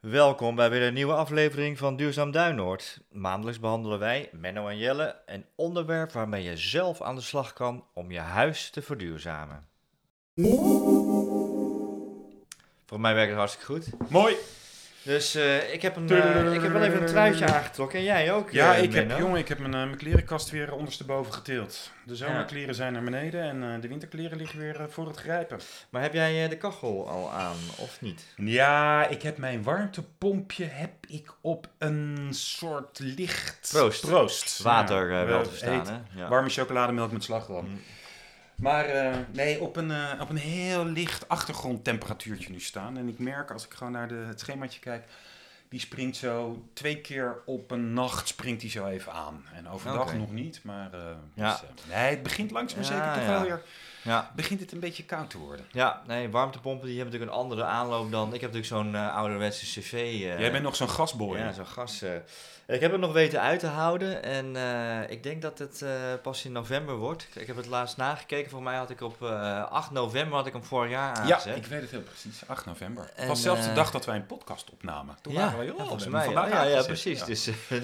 Welkom bij weer een nieuwe aflevering van Duurzaam Duinoord. Maandelijks behandelen wij, Menno en Jelle, een onderwerp waarmee je zelf aan de slag kan om je huis te verduurzamen. Voor mij werkt het hartstikke goed. Mooi. Dus eh, ik, heb een, eh, ik heb wel even een truitje aangetrokken. En jij ook, Ja, ik heb, jongen, ik heb mijn, mijn klerenkast weer ondersteboven geteeld. De Ja. zomerkleren zijn naar beneden en de winterkleren liggen weer voor het grijpen. Maar heb jij de kachel al aan, of niet? Ja, ik heb mijn warmtepompje heb ik op een soort licht... Proost. Proost. Water Ja, wel te verstaan, hè? Ja. Warme chocolademelk met slagroom. Mm. Maar eh, nee, op een, eh, op een heel licht achtergrondtemperatuurtje nu staan. En ik merk als ik gewoon naar de, het schemaatje kijk, die springt zo twee keer op een nacht springt die zo even aan. En overdag nog niet, maar eh, Ja. dus, nee, het begint langzaam maar Ja, zeker toch ja. wel weer, Ja, begint het een beetje koud te worden. ja, nee, warmtepompen die hebben natuurlijk een andere aanloop dan... Ik heb natuurlijk zo'n ouderwetse cv... Jij bent nog zo'n gasboy. Ja, zo'n gas. Eh. ik heb het nog weten uit te houden en eh, ik denk dat het eh, pas in november wordt. Ik heb het laatst nagekeken. Voor mij had ik op eh 8 november had ik hem vorig jaar Ja, aangezet. ik weet het heel precies. 8 november. Het En, was zelfs de eh, dag dat wij een podcast opnamen. Toen ja, waren we, ja, oh, volgens we mij. Ja, ja, ja, precies. Ja. Dus eh,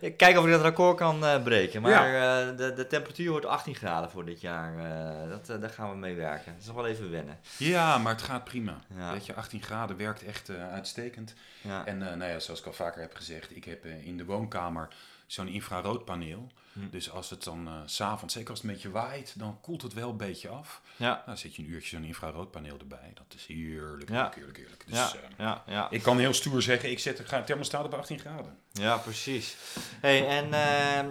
ik kijk of ik dat record kan eh, breken. Maar eh, de, de temperatuur wordt 18 graden voor dit jaar. eh, dat, eh, daar gaan we mee werken. Dat is nog wel even wennen. Ja, maar het gaat prima. Ja. Weet je, 18 graden werkt echt eh, uitstekend. Ja. En eh, nou ja, zoals ik al vaker heb gezegd, ik heb eh, in de woonkamer zo'n infraroodpaneel. Hm. Dus als het dan s s'avonds, zeker als het een beetje waait, dan koelt het wel een beetje af. ja. Nou, dan zet je een uurtje zo'n infraroodpaneel erbij. Dat is heerlijk, Ja. heerlijk, heerlijk. Dus Ja, eh, ja, ja. ik kan heel stoer zeggen, ik zet de thermostaat op 18 graden. Ja, precies. Hey, en eh,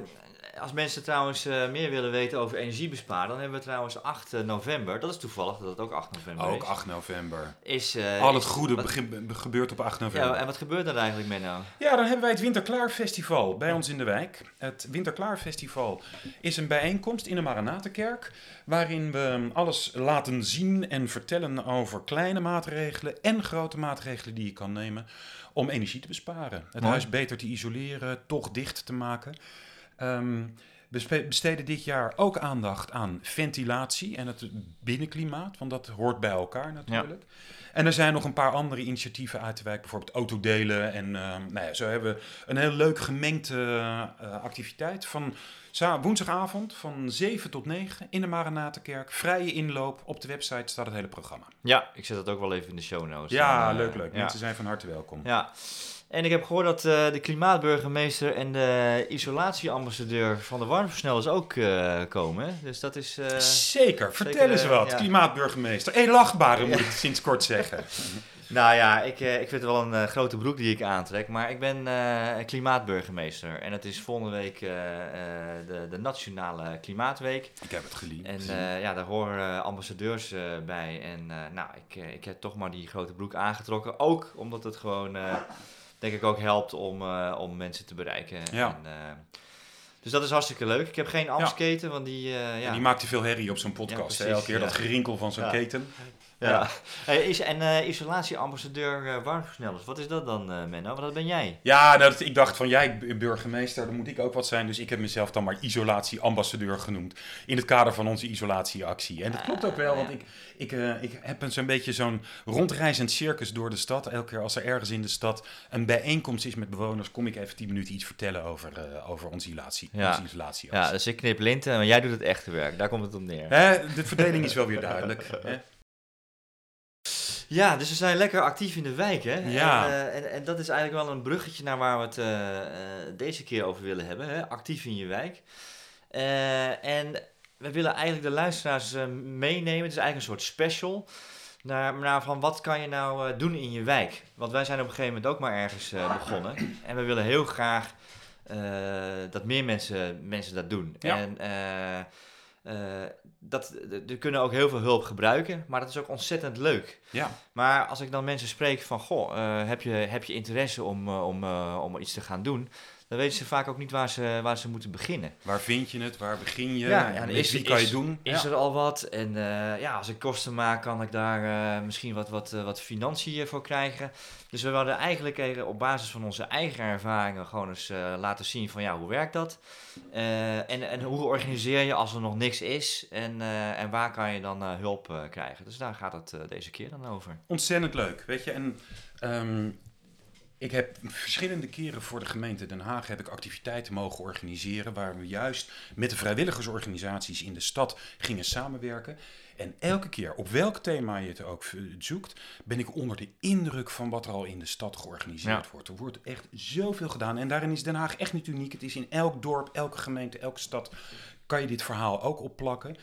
als mensen trouwens eh, meer willen weten over energiebesparen, dan hebben we trouwens 8 november. Dat is toevallig dat het ook 8 november Ook is. 8 november. is eh, Al het is- goede wat- gebeurt op 8 november. Ja, en wat gebeurt er eigenlijk, Menno? Ja, dan hebben wij het Winterklaar Festival bij ons in de wijk. Het Winterklaar Festival is een bijeenkomst in de Maranatenkerk. Waarin we alles laten zien en vertellen over kleine maatregelen en grote maatregelen die je kan nemen om energie te besparen. Het Mooi. huis beter te isoleren, toch dicht te maken. Ehm, we besteden dit jaar ook aandacht aan ventilatie en het binnenklimaat, want dat hoort bij elkaar natuurlijk. En er zijn nog een paar andere initiatieven uit de wijk, bijvoorbeeld autodelen. En ehm, nou ja, zo hebben we een heel leuk gemengde eh, activiteit van woensdagavond van 7 tot 9 in de Maranatenkerk. Vrije inloop, op de website staat het hele programma. Ja, ik zet dat ook wel even in de show notes. Ja, eh, leuk, leuk. Ja. Mensen zijn van harte welkom. ja. En ik heb gehoord dat eh, de klimaatburgemeester en de isolatieambassadeur van de warmversnellers ook eh, komen. hè? Dus dat is... eh, Zeker, vertel zeker, eens wat. ja. Klimaatburgemeester. Hé, lachbare moet ik sinds kort zeggen. Nou ja, ik, ik vind het wel een grote broek die ik aantrek, maar ik ben klimaatburgemeester. En het is volgende week de, de Nationale Klimaatweek. Ik heb het geliefd. En ja, daar horen ambassadeurs bij. En nou, ik, ik heb toch maar die grote broek aangetrokken. Ook omdat het gewoon, denk ik, ook helpt om, eh, om mensen te bereiken. Ja. En, eh, dus dat is hartstikke leuk. Ik heb geen amsketen, want die... eh, ja. Die maakt te veel herrie op zo'n Ja, podcast. precies, hè? Elke keer dat gerinkel van zo'n keten. Ja. Hey, is, en eh, isolatieambassadeur warmversnellers, wat is dat dan, eh Menno? Want dat ben jij. Ja, nou, dat- ik dacht van jij burgemeester, dan moet ik ook wat zijn. Dus ik heb mezelf dan maar isolatieambassadeur genoemd. In het kader van onze isolatieactie. En dat klopt ook wel, want ik, ik, ik heb een zo'n beetje zo'n rondreizend circus door de stad. Elke keer als er ergens in de stad een bijeenkomst is met bewoners, kom ik even tien minuten iets vertellen over, over onze, isolatie, Ja. onze isolatieactie. Ja, dus ik knip linten, maar jij doet het echte werk. Daar komt het op neer. Hè, de verdeling is wel weer duidelijk. Hè? Ja, dus we zijn lekker actief in de wijk, hè? Ja. En, eh, en, en dat is eigenlijk wel een bruggetje naar waar we het eh, deze keer over willen hebben, hè? Actief in je wijk. Eh, en we willen eigenlijk de luisteraars meenemen. Het is eigenlijk een soort special. Naar, naar van wat kan je nou doen in je wijk? Want wij zijn op een gegeven moment ook maar ergens begonnen. En we willen heel graag dat meer mensen, mensen dat doen. Ja. En eh, dat, er kunnen ook heel veel hulp gebruiken, maar dat is ook ontzettend leuk. Ja. Maar als ik dan mensen spreek van, goh, eh, heb, je, heb je interesse om, eh, om, om iets te gaan doen? Dan weten ze vaak ook niet waar ze, waar ze moeten beginnen. Waar vind je het? Waar begin je? Ja, ja, is- wie kan je is- doen? Is Ja. er al wat? En eh, ja, als ik kosten maak, kan ik daar eh, misschien wat, wat, eh, wat financiën voor krijgen. Dus we wilden eigenlijk op basis van onze eigen ervaringen gewoon eens laten zien van ja, hoe werkt dat? En, en hoe organiseer je als er nog niks is? En, en waar kan je dan hulp krijgen? Dus daar gaat het deze keer dan over. Ontzettend leuk, weet je. En ehm, ik heb verschillende keren voor de gemeente Den Haag heb ik activiteiten mogen organiseren waar we juist met de vrijwilligersorganisaties in de stad gingen samenwerken. En elke keer, op welk thema je het ook zoekt, ben ik onder de indruk van wat er al in de stad georganiseerd wordt. Er wordt echt zoveel gedaan. En daarin is Den Haag echt niet uniek. Het is in elk dorp, elke gemeente, elke stad kan je dit verhaal ook opplakken.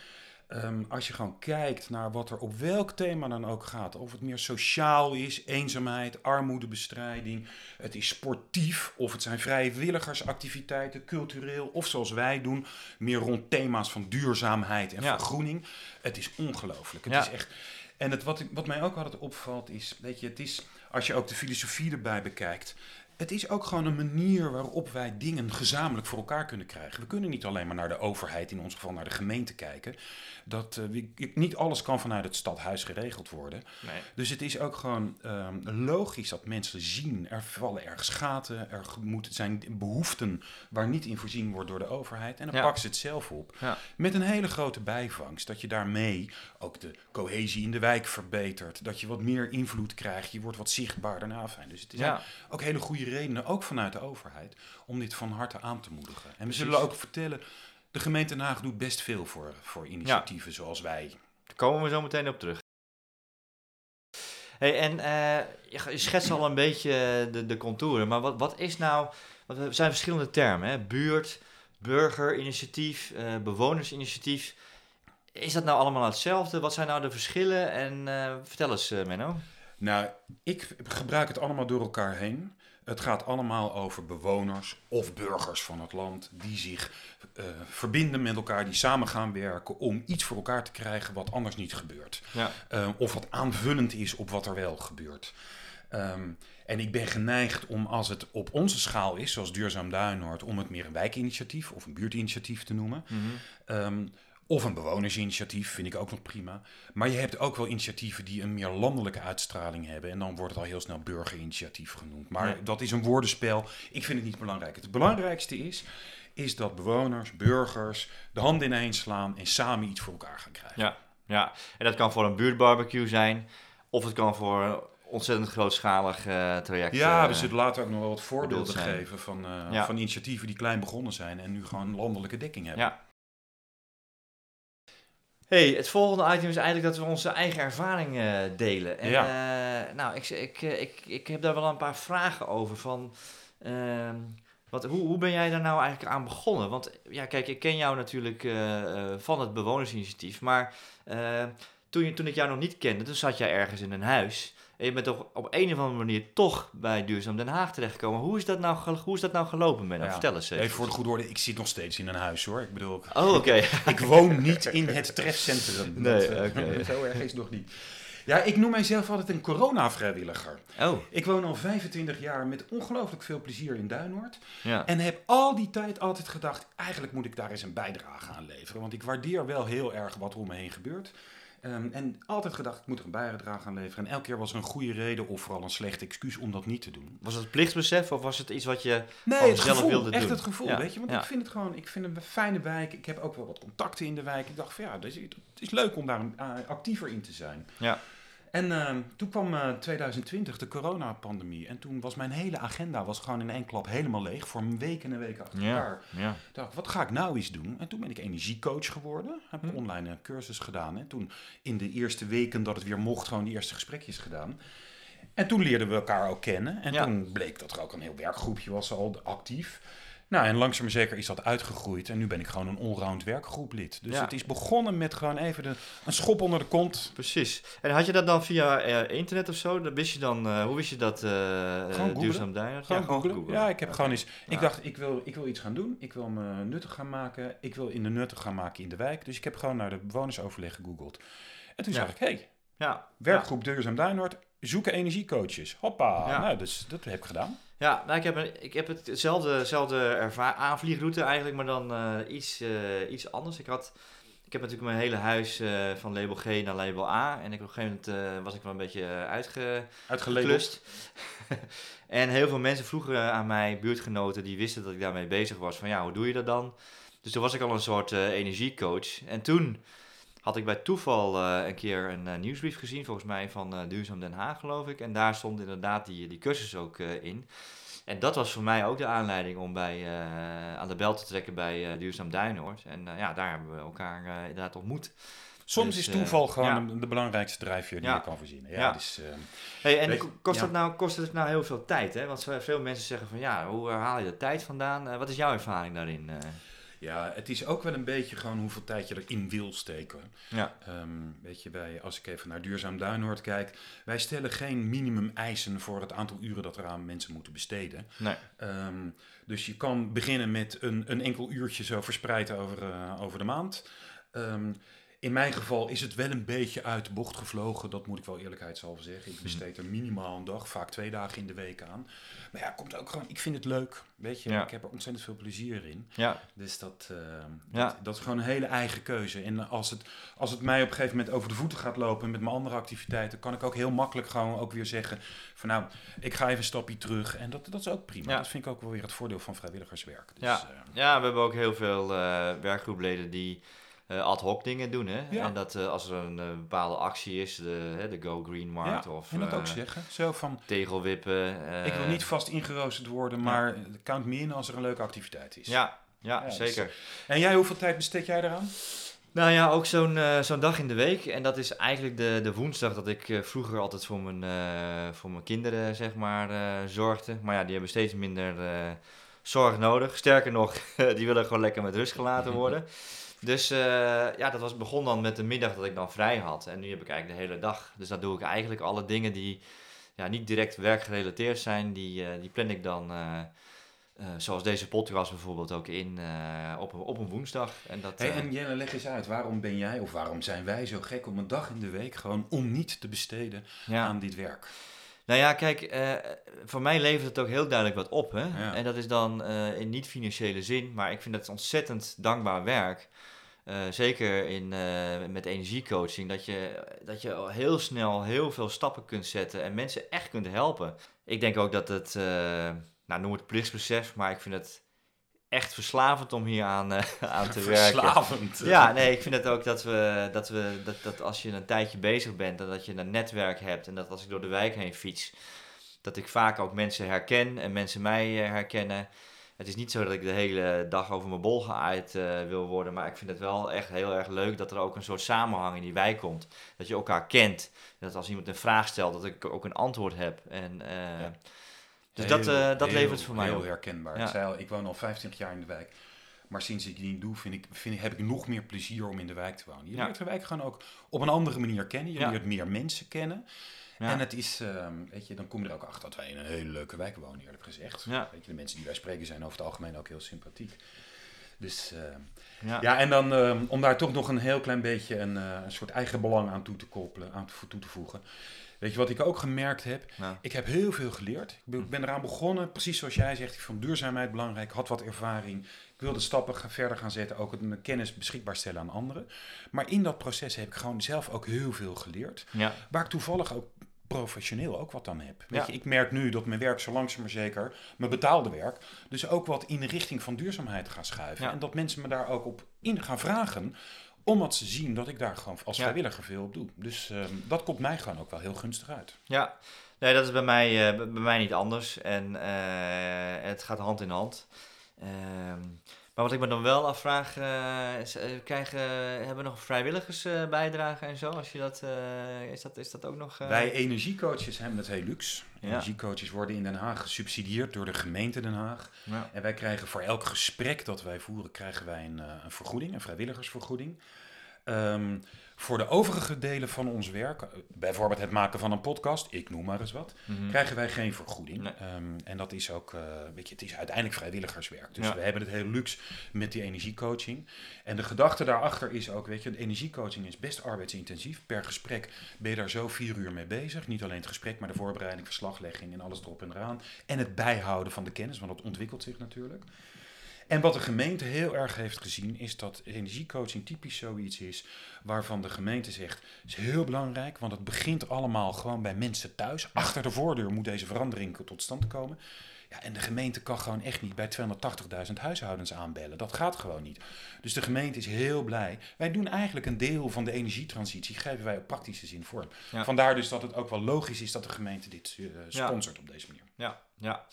Ehm, als je gewoon kijkt naar wat er op welk thema dan ook gaat, of het meer sociaal is, eenzaamheid, armoedebestrijding, het is sportief, of het zijn vrijwilligersactiviteiten, cultureel, of zoals wij doen, meer rond thema's van duurzaamheid en vergroening. Het is ongelooflijk. Het is echt. En het, wat, wat mij ook altijd opvalt is, weet je, het is, als je ook de filosofie erbij bekijkt, het is ook gewoon een manier waarop wij dingen gezamenlijk voor elkaar kunnen krijgen. We kunnen niet alleen maar naar de overheid, in ons geval naar de gemeente kijken. Dat, uh, niet alles kan vanuit het stadhuis geregeld worden. Nee. Dus het is ook gewoon ehm, logisch dat mensen zien, er vallen ergens gaten, er moeten zijn behoeften waar niet in voorzien wordt door de overheid. En dan pakken ze het zelf op. Ja. Met een hele grote bijvangst, dat je daarmee ook de cohesie in de wijk verbetert. Dat je wat meer invloed krijgt, je wordt wat zichtbaarder. Nou, fijn. Dus het is ook hele goede redenen, ook vanuit de overheid, om dit van harte aan te moedigen. En we zullen ook vertellen, de gemeente Den Haag doet best veel voor, voor initiatieven zoals wij. Daar komen we zo meteen op terug. Hey, en uh, je schetst al een beetje de, de contouren, maar wat, wat is nou, want er zijn verschillende termen, hè? buurt, burgerinitiatief, uh, bewonersinitiatief. Is dat nou allemaal hetzelfde? Wat zijn nou de verschillen? En uh, vertel eens, Menno. Nou, ik gebruik het allemaal door elkaar heen. Het gaat allemaal over bewoners of burgers van het land die zich uh, verbinden met elkaar, die samen gaan werken om iets voor elkaar te krijgen wat anders niet gebeurt. Ja. Uh, of wat aanvullend is op wat er wel gebeurt. Um, en ik ben geneigd om, als het op onze schaal is, zoals Duurzaam Duinoord, om het meer een wijkinitiatief of een buurtinitiatief te noemen. Mm -hmm. um, of een bewonersinitiatief vind ik ook nog prima. Maar je hebt ook wel initiatieven die een meer landelijke uitstraling hebben. En dan wordt het al heel snel burgerinitiatief genoemd. Maar dat is een woordenspel. Ik vind het niet belangrijk. Het belangrijkste is, is dat bewoners, burgers de handen ineen slaan en samen iets voor elkaar gaan krijgen. Ja, ja. en dat kan voor een buurtbarbecue zijn. Of het kan voor een ontzettend grootschalig uh, traject. Ja, we eh, zullen later ook nog wel wat voorbeelden geven van, uh, van initiatieven die klein begonnen zijn en nu gewoon landelijke dekking hebben. Ja, hey, het volgende item is eigenlijk dat we onze eigen ervaring uh, delen. En, ja. Uh, nou, ik, ik, eh, ik, ik heb daar wel een paar vragen over. Van, uh, wat, hoe, hoe ben jij daar nou eigenlijk aan begonnen? Want ja, kijk, ik ken jou natuurlijk van het bewonersinitiatief. Maar toen, je, toen ik jou nog niet kende, toen zat jij ergens in een huis. En je bent toch op een of andere manier toch bij Duurzaam Den Haag terechtgekomen. Hoe is dat nou, hoe is dat nou gelopen, Ben? Ja. Vertel eens even. Even voor de goede orde, ik zit nog steeds in een huis hoor. Ik bedoel, oh, oké. ik woon niet in het trefcentrum. Nee, oké. Okay. Zo erg is het nog niet. Ja, ik noem mijzelf altijd een corona-vrijwilliger. Oh. Ik woon al 25 jaar met ongelooflijk veel plezier in Duinoord. Ja. En heb al die tijd altijd gedacht, eigenlijk moet ik daar eens een bijdrage aan leveren. Want ik waardeer wel heel erg wat er om me heen gebeurt. Um, en altijd gedacht, ik moet er een bijdrage aan leveren. En elke keer was er een goede reden of vooral een slecht excuus om dat niet te doen. Was het plichtsbesef of was het iets wat je nee, het zelf wilde echt doen? echt het gevoel, weet je. Want ik vind het gewoon, ik vind het een fijne wijk. Ik heb ook wel wat contacten in de wijk. Ik dacht van ja, het is, het is leuk om daar uh, actiever in te zijn. Ja. En uh, toen kwam uh, 2020, de coronapandemie. En toen was mijn hele agenda was gewoon in één klap helemaal leeg. Voor een week en een week achter elkaar. Ja, ja. dacht wat ga ik nou eens doen? En toen ben ik energiecoach geworden. Heb een hm. online uh, cursus gedaan. En toen in de eerste weken dat het weer mocht, gewoon die eerste gesprekjes gedaan. En toen leerden we elkaar ook kennen. En toen bleek dat er ook een heel werkgroepje was al actief. Nou, en langzaam maar zeker is dat uitgegroeid. En nu ben ik gewoon een allround werkgroeplid. Dus het is begonnen met gewoon even de, een schop onder de kont. Precies. En had je dat dan via uh, internet of zo? Dan wist je dan, uh, hoe wist je dat uh, duurzaam duinen? Gewoon, ja, googlen. Ja, ik heb gewoon eens... Ik dacht, ik wil, ik wil iets gaan doen. Ik wil me nuttig gaan maken. Ik wil in de nuttig gaan maken in de wijk. Dus ik heb gewoon naar de bewonersoverleg gegoogeld. En toen zag ik, hé, hey, ja. werkgroep Duurzaam Duinoord, zoeken energiecoaches. Hoppa. Nou, dus dat heb ik gedaan. Ja, nou, ik, heb een, ik heb hetzelfde aanvliegroute eigenlijk, maar dan uh, iets, uh, iets anders. Ik, had, ik heb natuurlijk mijn hele huis uh, van label G naar label A. En ik, op een gegeven moment was ik wel een beetje uitge, uitgelust. en heel veel mensen vroegen aan mij, buurtgenoten, die wisten dat ik daarmee bezig was. Van ja, hoe doe je dat dan? Dus toen was ik al een soort energiecoach. En toen had ik bij toeval een keer een nieuwsbrief gezien, volgens mij van Duurzaam Den Haag geloof ik. En daar stond inderdaad die, die cursus ook in. En dat was voor mij ook de aanleiding om bij, aan de bel te trekken bij Duurzaam Duinoord. En ja, daar hebben we elkaar inderdaad ontmoet. Soms dus, is toeval gewoon de belangrijkste drijfveer die je kan voorzien. Ja, Dus, hey, en kost, dat nou, kost het nou heel veel tijd? Hè? Want veel mensen zeggen van ja, hoe haal je de tijd vandaan? wat is jouw ervaring daarin? Ja, het is ook wel een beetje gewoon hoeveel tijd je erin wil steken. Ja. Um, weet je, bij, als ik even naar Duurzaam Duinoord kijk, wij stellen geen minimum eisen voor het aantal uren dat er aan mensen moeten besteden. Nee. Um, dus je kan beginnen met een, een enkel uurtje zo verspreid over, uh, over de maand. Um, in mijn geval is het wel een beetje uit de bocht gevlogen. Dat moet ik wel eerlijkheidshalve zeggen. Ik besteed er minimaal een dag, vaak twee dagen in de week aan. Maar ja, komt ook gewoon. Ik vind het leuk. Weet je, ik heb er ontzettend veel plezier in. Ja. Dus dat, uh, ja. dat, is gewoon een hele eigen keuze. En als het, als het mij op een gegeven moment over de voeten gaat lopen met mijn andere activiteiten, kan ik ook heel makkelijk gewoon ook weer zeggen: van nou, ik ga even een stapje terug. En dat, dat is ook prima. Dat vind ik ook wel weer het voordeel van vrijwilligerswerk. Dus, ja. Uh, ja, we hebben ook heel veel uh, werkgroepleden die uh, ad hoc dingen doen. Hè? En dat uh, als er een uh, bepaalde actie is, de, de Go Green Markt ja, of en dat ook zeggen. Zo van, tegelwippen. ik wil niet vast ingeroosterd worden, maar count me in als er een leuke activiteit is. Ja, ja, dus- zeker. en jij, hoeveel tijd besteed jij eraan? Nou ja, ook zo'n zo'n dag in de week. En dat is eigenlijk de, de woensdag dat ik vroeger altijd voor mijn, voor mijn kinderen, zeg maar, zorgde. Maar ja, die hebben steeds minder zorg nodig. Sterker nog, die willen gewoon lekker met rust gelaten worden. Dus uh, ja, dat was, begon dan met de middag dat ik dan vrij had. En nu heb ik eigenlijk de hele dag. Dus dan doe ik eigenlijk alle dingen die ja, niet direct werkgerelateerd zijn, die, uh, die plan ik dan, uh, zoals deze podcast bijvoorbeeld, ook in op, een, op een woensdag. En, dat, hey, en Jelle, leg eens uit, waarom ben jij of waarom zijn wij zo gek om een dag in de week gewoon om niet te besteden aan dit werk? Nou ja, kijk, voor mij levert het ook heel duidelijk wat op. Hè? En dat is dan in niet-financiële zin, maar ik vind dat ontzettend dankbaar werk. Uh, zeker in, uh, met energiecoaching, dat je, dat je heel snel heel veel stappen kunt zetten en mensen echt kunt helpen. Ik denk ook dat het, uh, nou noem het plichtsbesef, maar ik vind het echt verslavend om hier aan, aan te werken. Verslavend? Ja, nee, ik vind het ook dat we, dat we, dat, dat als je een tijdje bezig bent en dat je een netwerk hebt en dat als ik door de wijk heen fiets, dat ik vaak ook mensen herken en mensen mij herkennen. Het is niet zo dat ik de hele dag over mijn bol geaaid uh, wil worden. Maar ik vind het wel echt heel erg leuk dat er ook een soort samenhang in die wijk komt. Dat je elkaar kent. Dat als iemand een vraag stelt, dat ik ook een antwoord heb. En, uh, Dus dat, uh, dat levert voor mij Heel herkenbaar. Ja. Ik woon al 25 jaar in de wijk. Maar sinds ik die doe, vind ik, vind, heb ik nog meer plezier om in de wijk te wonen. Je leert de wijk gewoon ook op een andere manier kennen. Je leert meer mensen kennen. En het is, uh, weet je, dan kom je er ook achter dat wij in een hele leuke wijk wonen, eerlijk gezegd. Ja. Weet je, de mensen die wij spreken zijn over het algemeen ook heel sympathiek. Dus uh, ja. ja. en dan uh, om daar toch nog een heel klein beetje een, uh, een soort eigen belang aan toe te koppelen, aan toe te voegen. Weet je wat ik ook gemerkt heb? Ik heb heel veel geleerd. Ik ben, ben, eraan begonnen, precies zoals jij zegt. Ik vond duurzaamheid belangrijk, had wat ervaring. Ik wilde stappen gaan, verder gaan zetten, ook mijn kennis beschikbaar stellen aan anderen. Maar in dat proces heb ik gewoon zelf ook heel veel geleerd. Ja. Waar ik toevallig ook professioneel ook wat aan heb. Weet je, ik merk nu dat mijn werk zo langzaam maar zeker, mijn betaalde werk, dus ook wat in de richting van duurzaamheid gaat schuiven. En dat mensen me daar ook op in gaan vragen, omdat ze zien dat ik daar gewoon als vrijwilliger veel op doe. Dus uh, dat komt mij gewoon ook wel heel gunstig uit. Ja, nee, dat is bij mij, uh, bij mij niet anders. En uh, het gaat hand in hand. Ehm, maar wat ik me dan wel afvraag, uh, is, uh, krijgen, hebben we nog vrijwilligersbijdragen en zo? Als je dat, is, dat, is dat ook nog... Wij energiecoaches hebben het heel luxe. Ja. Energiecoaches worden in Den Haag gesubsidieerd door de gemeente Den Haag. Ja. En wij krijgen voor elk gesprek dat wij voeren, krijgen wij een, een vergoeding, een vrijwilligersvergoeding. Um, voor de overige delen van ons werk, eh, bijvoorbeeld het maken van een podcast, ik noem maar eens wat, mhm. krijgen wij geen vergoeding. Um, en dat is ook, uh, weet je, het is uiteindelijk vrijwilligerswerk. Dus we hebben het heel luxe met die energiecoaching. En de gedachte daarachter is ook, weet je, de energiecoaching is best arbeidsintensief. Per gesprek ben je daar zo vier uur mee bezig. Niet alleen het gesprek, maar de voorbereiding, verslaglegging en alles erop en eraan. En het bijhouden van de kennis, want dat ontwikkelt zich natuurlijk. En wat de gemeente heel erg heeft gezien, is dat energiecoaching typisch zoiets is waarvan de gemeente zegt, is heel belangrijk, want het begint allemaal gewoon bij mensen thuis. Achter de voordeur moet deze verandering tot stand komen. Ja, en de gemeente kan gewoon echt niet bij 280.000 huishoudens aanbellen. Dat gaat gewoon niet. Dus de gemeente is heel blij. Wij doen eigenlijk een deel van de energietransitie, geven wij op praktische zin vorm. Ja. Vandaar dus dat het ook wel logisch is dat de gemeente dit eh, sponsort op deze manier. Ja, ja.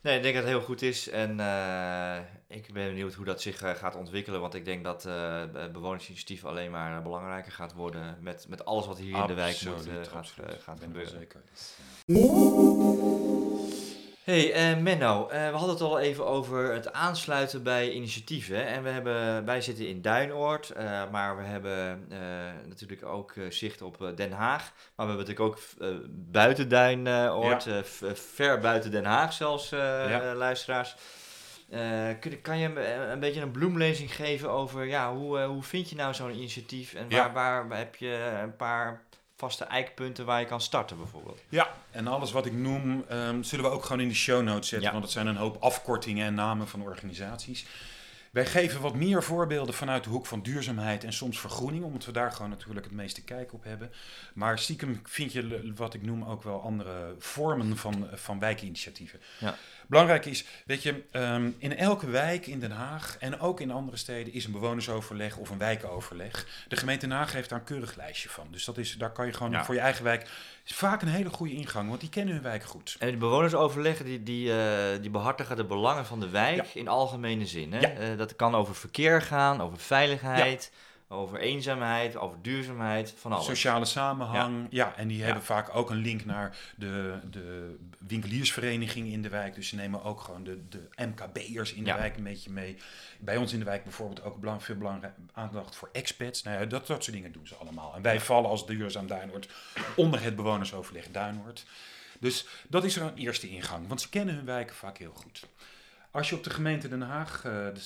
Nee, ik denk dat het heel goed is. En eh, ik ben benieuwd hoe dat zich eh, gaat ontwikkelen. Want ik denk dat eh bewonersinitiatief alleen maar belangrijker gaat worden. Met, met alles wat hier in de wijk moet, gaat, gaat gebeuren. zeker. Hey eh, Menno, eh, we hadden het al even over het aansluiten bij initiatieven. En we hebben, wij zitten in Duinoord, eh, maar we hebben natuurlijk ook zicht op Den Haag. Maar we hebben natuurlijk ook buiten Duinoord, ver buiten Den Haag zelfs, Ja. luisteraars. Kun, kan je een, een beetje een bloemlezing geven over ja, hoe, hoe vind je nou zo'n initiatief en Ja. waar, waar heb je een paar vaste eikpunten waar je kan starten bijvoorbeeld? Ja, en alles wat ik noem ehm, zullen we ook gewoon in de show notes zetten. Ja. Want het zijn een hoop afkortingen en namen van organisaties. Wij geven wat meer voorbeelden vanuit de hoek van duurzaamheid en soms vergroening, omdat we daar gewoon natuurlijk het meeste kijk op hebben. Maar stiekem vind je wat ik noem ook wel andere vormen van, van wijkinitiatieven. Ja. Belangrijk is, weet je, ehm, in elke wijk in Den Haag en ook in andere steden is een bewonersoverleg of een wijkoverleg. De gemeente Den Haag heeft daar een keurig lijstje van. Dus dat is, daar kan je gewoon Ja. voor je eigen wijk is vaak een hele goede ingang, want die kennen hun wijk goed. En de bewonersoverleggen die, die, eh, die behartigen de belangen van de wijk in algemene zin. Hè? Ja. Eh, dat kan over verkeer gaan, over veiligheid, over eenzaamheid, over duurzaamheid, van alles. Sociale samenhang, ja. en die Ja. hebben vaak ook een link naar de, de winkeliersvereniging in de wijk. Dus ze nemen ook gewoon de, de MKB'ers in de Ja. wijk een beetje mee. Bij ons in de wijk bijvoorbeeld ook belang, veel belangrijk aandacht voor expats. Nou ja, dat, dat soort dingen doen ze allemaal. En wij vallen als duurzaam Duinoord onder het bewonersoverleg Duinoord. Dus dat is er een eerste ingang, want ze kennen hun wijken vaak heel goed. Als je op de gemeente Den Haag, eh, de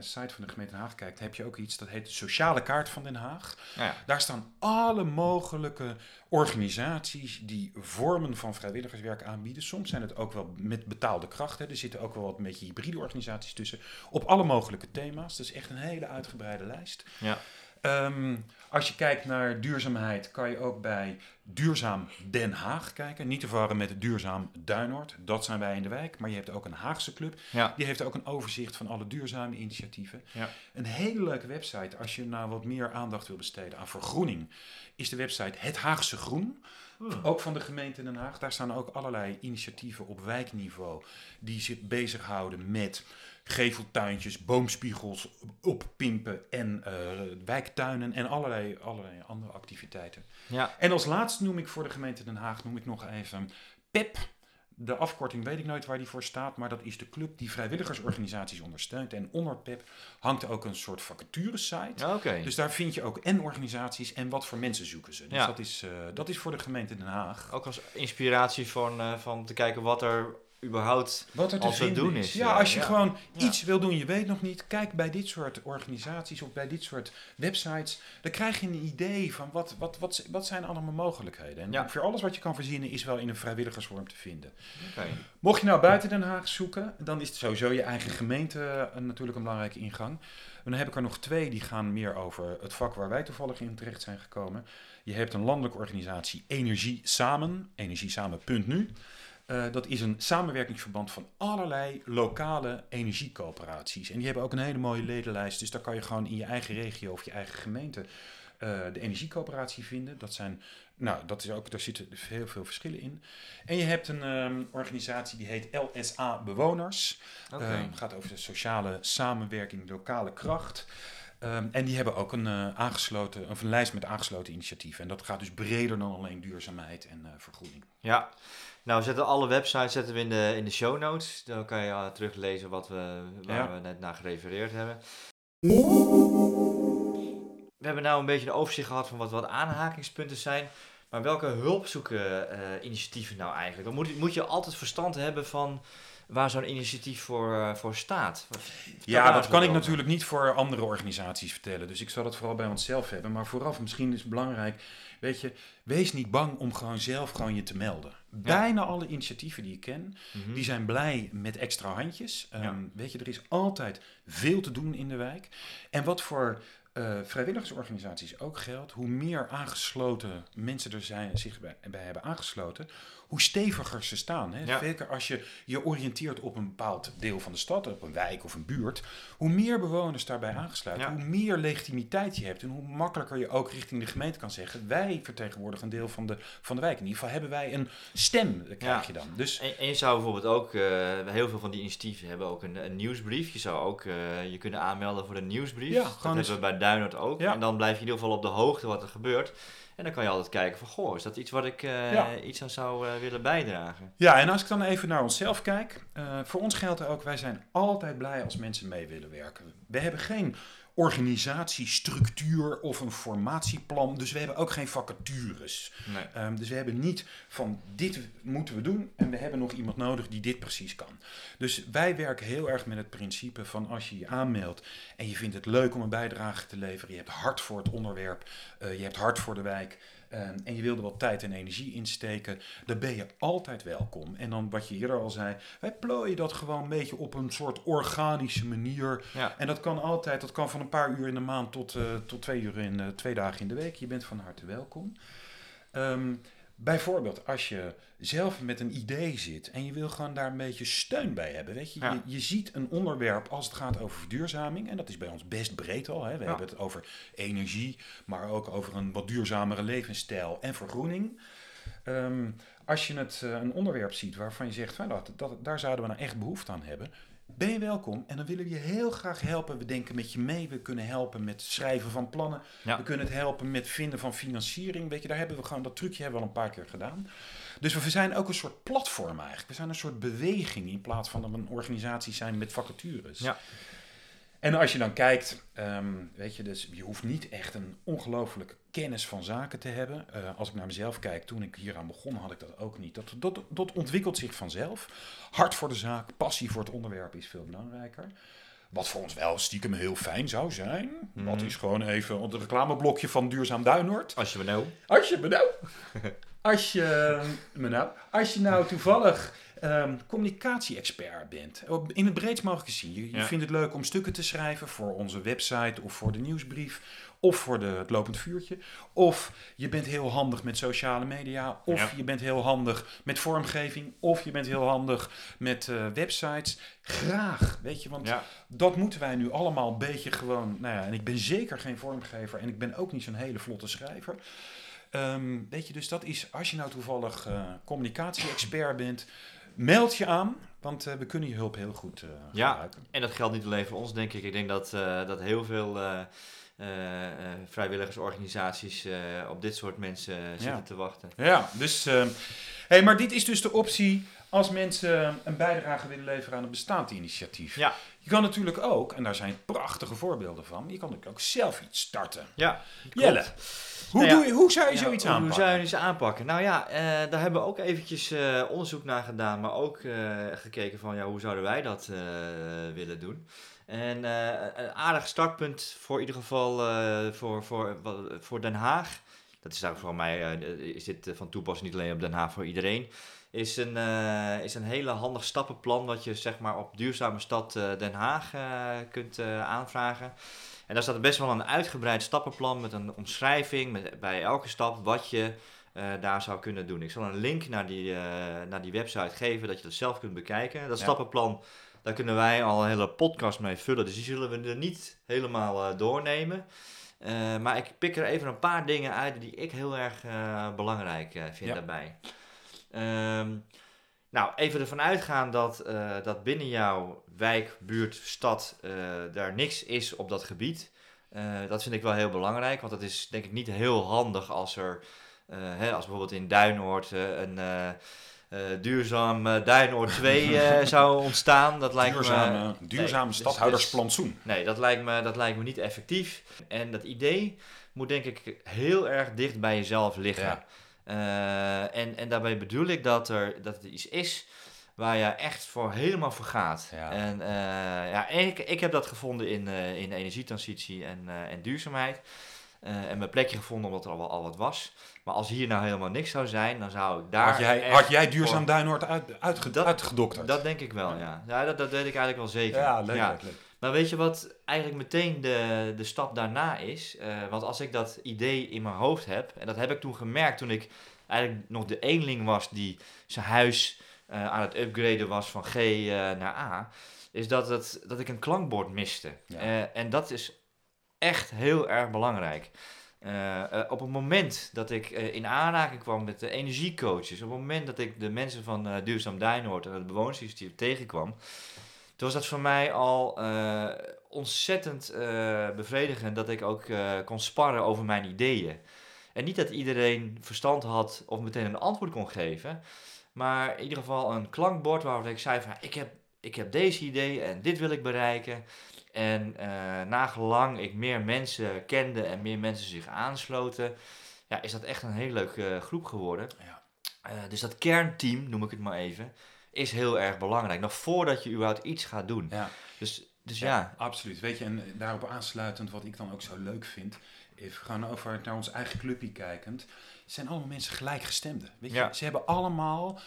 site van de gemeente Den Haag kijkt, heb je ook iets dat heet de sociale kaart van Den Haag. Nou ja. Daar staan alle mogelijke organisaties die vormen van vrijwilligerswerk aanbieden. Soms zijn het ook wel met betaalde krachten. Er zitten ook wel wat een beetje hybride organisaties tussen. Op alle mogelijke thema's. Dat is echt een hele uitgebreide lijst. Ja. Ehm, als je kijkt naar duurzaamheid, kan je ook bij Duurzaam Den Haag kijken. Niet te verwarren met Duurzaam Duinoord. Dat zijn wij in de wijk. Maar je hebt ook een Haagse club. Ja. Die heeft ook een overzicht van alle duurzame initiatieven. Ja. Een hele leuke website, als je nou wat meer aandacht wil besteden aan vergroening, is de website Het Haagse Groen. Ook van de gemeente Den Haag. Daar staan ook allerlei initiatieven op wijkniveau die zich bezighouden met geveltuintjes, boomspiegels oppimpen en eh, wijktuinen en allerlei, allerlei andere activiteiten. Ja. En als laatste noem ik voor de gemeente Den Haag noem ik nog even PEP. De afkorting weet ik nooit waar die voor staat, maar dat is de club die vrijwilligersorganisaties ondersteunt. En onder PEP hangt ook een soort vacaturesite. Ja, Oké. Dus daar vind je ook en organisaties en wat voor mensen zoeken ze. Dus Ja. dat, is, eh, dat is voor de gemeente Den Haag. Ook als inspiratie van, eh, van te kijken wat er überhaupt... Wat er te Als het vinden doen is. is, Ja, ja, als je ja. gewoon Ja. iets wil doen, je weet nog niet. Kijk bij dit soort organisaties of bij dit soort websites. Dan krijg je een idee van wat, wat, wat, wat zijn allemaal mogelijkheden. En Ja. voor alles wat je kan verzinnen is wel in een vrijwilligersvorm te vinden. Oké. Mocht je nou buiten Den Haag zoeken, dan is het sowieso je eigen gemeente eh, natuurlijk een belangrijke ingang. En dan heb ik er nog twee die gaan meer over het vak waar wij toevallig in terecht zijn gekomen. Je hebt een landelijke organisatie Energie Samen, energiesamen.nu. Eh, dat is een samenwerkingsverband van allerlei lokale energiecoöperaties. En die hebben ook een hele mooie ledenlijst. Dus daar kan je gewoon in je eigen regio of je eigen gemeente eh, de energiecoöperatie vinden. Dat zijn, nou, dat is ook, daar zitten heel veel verschillen in. En je hebt een ehm, organisatie die heet LSA Bewoners. Oké. Ehm, gaat over de sociale samenwerking, lokale kracht. Ehm, en die hebben ook een, eh, aangesloten, of een lijst met aangesloten initiatieven. En dat gaat dus breder dan alleen duurzaamheid en eh, vergroening. Ja, nou we zetten alle websites zetten we in de, in de show notes. Dan kan je eh, teruglezen wat we, waar Ja. we net naar gerefereerd hebben. We hebben nou een beetje een overzicht gehad van wat wat aanhakingspunten zijn. Maar welke hulp zoeken eh, initiatieven nou eigenlijk? Dan moet, moet je altijd verstand hebben van waar zo'n initiatief voor, eh, voor staat. Ja, dat kan ik over. natuurlijk niet voor andere organisaties vertellen. Dus ik zal het vooral bij onszelf hebben. Maar vooraf misschien is het belangrijk. Weet je, wees niet bang om gewoon zelf gewoon je te melden. Bijna alle initiatieven die ik ken, Mhm. die zijn blij met extra handjes. Ehm, Ja. Weet je, er is altijd veel te doen in de wijk. En wat voor eh, vrijwilligersorganisaties ook geldt, hoe meer aangesloten mensen er zijn, zich bij, bij hebben aangesloten, hoe steviger ze staan. Hè? Ja. Zeker als je je oriënteert op een bepaald deel van de stad, op een wijk of een buurt. Hoe meer bewoners daarbij aangesluiten, Ja. hoe meer legitimiteit je hebt. En hoe makkelijker je ook richting de gemeente kan zeggen: wij vertegenwoordigen een deel van de, van de wijk. In ieder geval hebben wij een stem, dat krijg Ja. je dan. Dus En, en je zou bijvoorbeeld ook, eh, heel veel van die initiatieven hebben ook een, een nieuwsbrief. Je zou ook eh, je kunnen aanmelden voor een nieuwsbrief. Dat hebben we bij Duinert ook. En dan blijf je in ieder geval op de hoogte wat er gebeurt. En dan kan je altijd kijken van, goh, is dat iets wat ik eh, Ja. iets aan zou eh, willen bijdragen? Ja, en als ik dan even naar onszelf kijk, eh, voor ons geldt ook, wij zijn altijd blij als mensen mee willen werken. We hebben geen organisatiestructuur of een formatieplan, dus we hebben ook geen vacatures. Nee. Ehm, dus we hebben niet van dit moeten we doen en we hebben nog iemand nodig die dit precies kan. Dus wij werken heel erg met het principe van als je je aanmeldt en je vindt het leuk om een bijdrage te leveren, je hebt hart voor het onderwerp, eh, je hebt hart voor de wijk en je wil er wat tijd en energie in steken, dan ben je altijd welkom. En dan wat je eerder al zei, wij plooien dat gewoon een beetje op een soort organische manier. Ja. En dat kan altijd, dat kan van een paar uur in de maand tot, eh, tot twee uur in eh, twee dagen in de week. Je bent van harte welkom. Ehm, bijvoorbeeld als je zelf met een idee zit en je wil gewoon daar een beetje steun bij hebben. Weet je, Ja. je, je ziet een onderwerp als het gaat over verduurzaming. En dat is bij ons best breed al. Hè. We Ja. hebben het over energie, maar ook over een wat duurzamere levensstijl en vergroening. Ehm, als je het, eh, een onderwerp ziet waarvan je zegt, van, dat, dat, daar zouden we nou echt behoefte aan hebben, ben je welkom. En dan willen we je heel graag helpen. We denken met je mee. We kunnen helpen met schrijven van plannen. Ja. We kunnen het helpen met vinden van financiering. Weet je, daar hebben we gewoon dat trucje hebben we al een paar keer gedaan. Dus we zijn ook een soort platform eigenlijk. We zijn een soort beweging in plaats van dat we een organisatie zijn met vacatures. Ja. En als je dan kijkt, ehm, weet je, dus je hoeft niet echt een ongelofelijke kennis van zaken te hebben. Eh, als ik naar mezelf kijk, toen ik hieraan begon, had ik dat ook niet. Dat, dat, dat ontwikkelt zich vanzelf. Hart voor de zaak, passie voor het onderwerp is veel belangrijker. Wat voor ons wel stiekem heel fijn zou zijn. Mhm. Dat is gewoon even het reclameblokje van Duurzaam Duinoord. Als je me nou... Als je me nou, als je, me nou, als je nou toevallig ehm, communicatie-expert bent, in het breedst mogelijke zin. Je, je Ja. vindt het leuk om stukken te schrijven voor onze website of voor de nieuwsbrief of voor de, het lopend vuurtje. Of je bent heel handig met sociale media, of Ja. je bent heel handig met vormgeving, of je bent heel handig met eh, websites. Graag, weet je, want Ja. dat moeten wij nu allemaal een beetje gewoon. Nou ja, en ik ben zeker geen vormgever en ik ben ook niet zo'n hele vlotte schrijver. Ehm, weet je, dus dat is als je nou toevallig eh, communicatie-expert bent, meld je aan, want eh, we kunnen je hulp heel goed eh, Ja. gebruiken. En dat geldt niet alleen voor ons, denk ik. Ik denk dat, eh, dat heel veel vrijwilligersorganisaties op dit soort mensen zitten Ja. te wachten. Ja, dus. ehm, hey, maar dit is dus de optie als mensen een bijdrage willen leveren aan een bestaand initiatief. Ja. Je kan natuurlijk ook, en daar zijn prachtige voorbeelden van, je kan natuurlijk ook zelf iets starten. Ja, Jelle, hoe, Nou ja, doe je, hoe zou je Ja, zoiets hoe aanpakken? zou je iets aanpakken? Nou ja, eh, daar hebben we ook eventjes eh, onderzoek naar gedaan, maar ook eh, gekeken van ja, hoe zouden wij dat willen doen. En een aardig startpunt voor in ieder geval voor, voor, voor Den Haag. Dat is eigenlijk voor mij, is dit van toepassing niet alleen op Den Haag, voor iedereen. Is een, eh, is een hele handig stappenplan wat je zeg maar op Duurzame Stad eh, Den Haag eh, kunt aanvragen. En daar staat best wel een uitgebreid stappenplan met een omschrijving met bij elke stap wat je daar zou kunnen doen. Ik zal een link naar die, naar die website geven dat je dat zelf kunt bekijken. Dat Ja. stappenplan, daar kunnen wij al een hele podcast mee vullen, dus die zullen we er niet helemaal doornemen. Maar ik pik er even een paar dingen uit die ik heel erg belangrijk vind Ja. daarbij. Ehm, nou, even ervan uitgaan dat, eh, dat binnen jouw wijk, buurt, stad eh, daar niks is op dat gebied. Eh, dat vind ik wel heel belangrijk, want het is denk ik niet heel handig als er, hè, als bijvoorbeeld in Duinoord een duurzaam Duinoord 2 eh, zou ontstaan. Dat lijkt me, duurzame duurzame dus- stadhoudersplantsoen. Nee, dat lijkt, me, dat lijkt me niet effectief. En dat idee moet denk ik heel erg dicht bij jezelf liggen. Ja. Eh, en, en daarbij bedoel ik dat er, dat er iets is waar je echt voor helemaal voor gaat. Ja. En, eh, ja, ik, ik heb dat gevonden in, eh, in energietransitie en, en duurzaamheid. En mijn plekje gevonden omdat er al, wel- al wat was. Maar als hier nou helemaal niks zou zijn, dan zou ik daar... Had jij, had jij duurzaam voor- Duinoord uit, uitge, Dat- uitgedokterd? Dat denk ik wel, ja. Ja, dat, dat weet ik eigenlijk wel zeker. ja, leuk, leuk, leuk. Maar weet je wat eigenlijk meteen de, de stap daarna is? Eh, want als ik dat idee in mijn hoofd heb, en dat heb ik toen gemerkt toen ik eigenlijk nog de eenling was die zijn huis eh, aan het upgraden was van G eh, naar A, is dat, het, dat ik een klankbord miste. Ja. En dat is echt heel erg belangrijk. Op het moment dat ik in aanraking kwam met de energiecoaches, op het moment dat ik de mensen van Duurzaam Dijnhoord en het bewonersinitiatief tegenkwam, toen was dat voor mij al eh, ontzettend eh, bevredigend dat ik ook eh, kon sparren over mijn ideeën. En niet dat iedereen verstand had of meteen een antwoord kon geven, maar in ieder geval een klankbord waarop ik zei van ik heb, ik heb deze idee en dit wil ik bereiken. En nagelang ik meer mensen kende en meer mensen zich aansloten, ja, is dat echt een hele leuke groep geworden. Ja. Dus dat kernteam, noem ik het maar even, is heel erg belangrijk. Nog voordat je überhaupt iets gaat doen. Ja. Dus, dus ja, absoluut. Weet je, en daarop aansluitend, wat ik dan ook zo leuk vind, even gaan over naar ons eigen clubje kijkend, zijn allemaal mensen gelijkgestemden. Weet je, Ja. ze hebben allemaal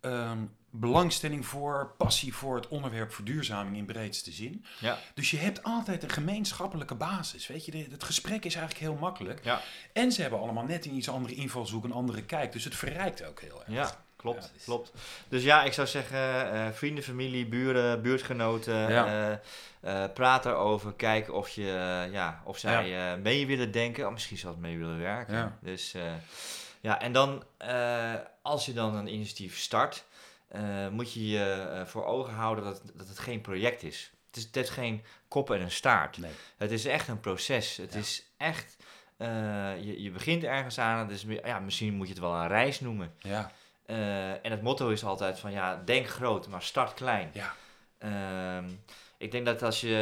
ehm, belangstelling voor, passie voor het onderwerp verduurzaming in breedste zin. ja, Dus je hebt altijd een gemeenschappelijke basis. Weet je, De- het gesprek is eigenlijk heel makkelijk. ja, En ze hebben allemaal net een iets andere invalshoek, een andere kijk. Dus het verrijkt ook heel erg. ja, klopt, Ja, dus- klopt. Dus ja, ik zou zeggen, eh, vrienden, familie, buren, buurtgenoten, Ja. eh, eh, praat erover, kijk of, je, ja, of zij eh, mee willen denken, of misschien zelfs mee willen werken. Ja. Dus eh, ja, en dan, eh, als je dan een initiatief start, eh, moet je je eh, voor ogen houden dat, dat het geen project is. Het, is. het geen kop en een staart. Nee. Het is echt een proces. Het Ja. is echt, eh, je, je begint ergens aan, dus ja, misschien moet je het wel een reis noemen. Ja, Eh, en het motto is altijd van ja, denk groot, maar start klein. ja, Ehm, ik denk dat als je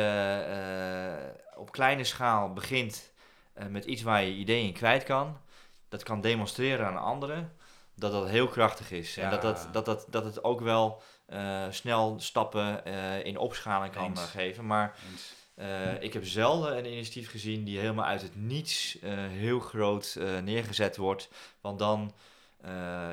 eh, op kleine schaal begint eh, met iets waar je ideeën in kwijt kan, dat kan demonstreren aan anderen, dat dat heel krachtig is. En dat, dat, dat, dat, dat het ook wel snel stappen in opschaling kan geven. Maar ik heb zelden een initiatief gezien die helemaal uit het niets heel groot neergezet wordt. Want dan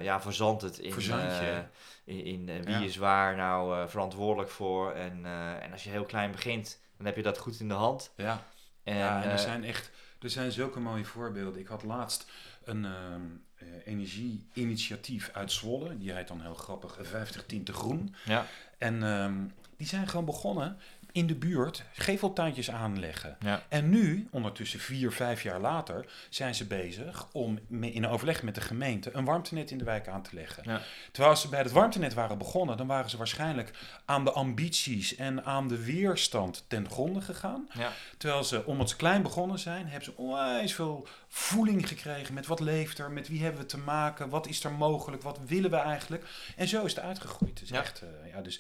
ja, verzandt het in, eh, hè? in, in, eh, wie Ja. is waar nou eh, verantwoordelijk voor. En, eh, en als je heel klein begint, dan heb je dat goed in de hand. Ja. En, ja, en er eh, zijn echt er zijn zulke mooie voorbeelden. Ik had laatst een eh, energie-initiatief uit Zwolle. Die heet dan heel grappig eh, 50 Tinten Groen. ja, En ehm, die zijn gewoon begonnen in de buurt geveltuintjes aanleggen. ja, En nu, ondertussen vier, vijf jaar later, zijn ze bezig om in overleg met de gemeente een warmtenet in de wijk aan te leggen. Ja. Terwijl ze bij het warmtenet waren begonnen, dan waren ze waarschijnlijk aan de ambities en aan de weerstand ten gronde gegaan. ja, Terwijl ze, omdat ze klein begonnen zijn, hebben ze onwijs veel voeling gekregen met wat leeft er, met wie hebben we te maken, wat is er mogelijk, wat willen we eigenlijk. En zo is het uitgegroeid. Het is Ja. echt, eh, ja, dus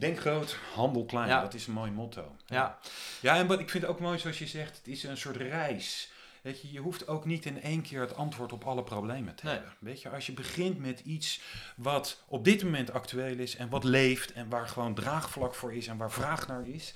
denk groot, handel klein. Ja. Dat is een mooi motto. ja, Ja, en wat ik vind het ook mooi zoals je zegt, het is een soort reis. Weet je, je hoeft ook niet in één keer het antwoord op alle problemen te Nee. hebben. Weet je, als je begint met iets wat op dit moment actueel is en wat leeft en waar gewoon draagvlak voor is en waar vraag naar is,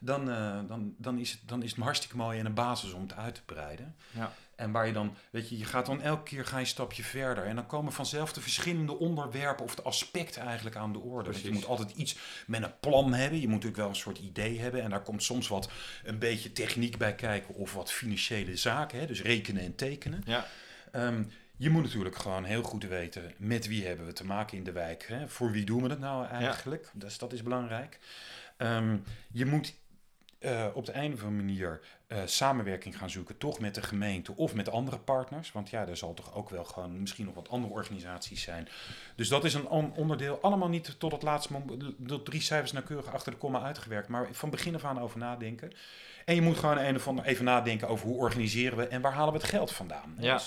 dan, eh, dan, dan, is, het, dan is het hartstikke mooi en een basis om het uit te breiden. Ja. En waar je dan, weet je, je gaat dan elke keer ga je een stapje verder. En dan komen vanzelf de verschillende onderwerpen of de aspecten eigenlijk aan de orde. Je moet altijd iets met een plan hebben. Je moet natuurlijk wel een soort idee hebben. En daar komt soms wat een beetje techniek bij kijken of wat financiële zaken. Hè? Dus rekenen en tekenen. ja, Ehm, je moet natuurlijk gewoon heel goed weten met wie hebben we te maken in de wijk. Hè? Voor wie doen we het nou eigenlijk? Dus dat is belangrijk. Ehm, je moet eh, op de een of andere manier eh, samenwerking gaan zoeken, toch met de gemeente of met andere partners. Want ja, er zal toch ook wel gewoon misschien nog wat andere organisaties zijn. Dus dat is een on- onderdeel. Allemaal niet tot het laatste moment, de drie cijfers nauwkeurig achter de komma uitgewerkt, maar van begin af aan over nadenken. En je moet gewoon een of ander even nadenken over hoe organiseren we en waar halen we het geld vandaan. Ja. Dus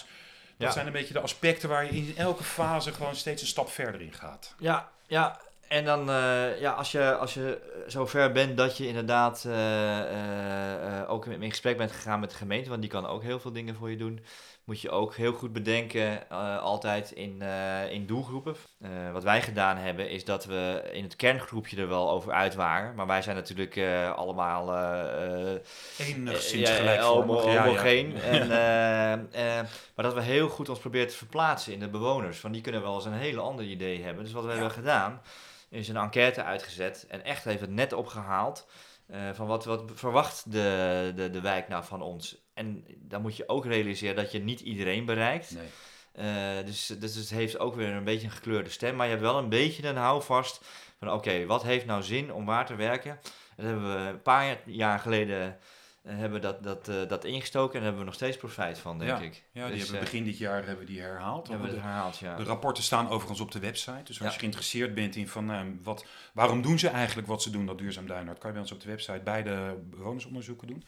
dat Ja. zijn een beetje de aspecten waar je in elke fase gewoon steeds een stap verder in gaat. ja, ja. En dan, eh, ja, als je, als je zover bent dat je inderdaad eh, eh, ook in gesprek bent gegaan met de gemeente, want die kan ook heel veel dingen voor je doen, moet je ook heel goed bedenken, altijd in, in doelgroepen. Wat wij gedaan hebben, is dat we in het kerngroepje er wel over uit waren, maar wij zijn natuurlijk allemaal Enigszins ja, Ja, ja. homogeen. En, maar dat we heel goed ons proberen te verplaatsen in de bewoners. Want die kunnen wel eens een hele ander idee hebben. Dus wat we hebben gedaan, is een enquête uitgezet. En echt even het net opgehaald. eh, van wat, wat verwacht de, de, de wijk nou van ons? En dan moet je ook realiseren dat je niet iedereen bereikt. Nee. dus, dus het heeft ook weer een beetje een gekleurde stem. Maar je hebt wel een beetje een houvast van oké, wat heeft nou zin om waar te werken? Dat hebben we een paar jaar geleden hebben dat, dat, uh, dat ingestoken en daar hebben we nog steeds profijt van, denk ja. ik. Ja, die dus, hebben begin dit jaar hebben die herhaald. Hebben we herhaald, ja. De rapporten staan overigens op de website. Dus als je geïnteresseerd bent in van uh, wat, waarom doen ze eigenlijk wat ze doen, dat duurzaam duinhard, kan je bij ons op de website beide bewonersonderzoeken doen.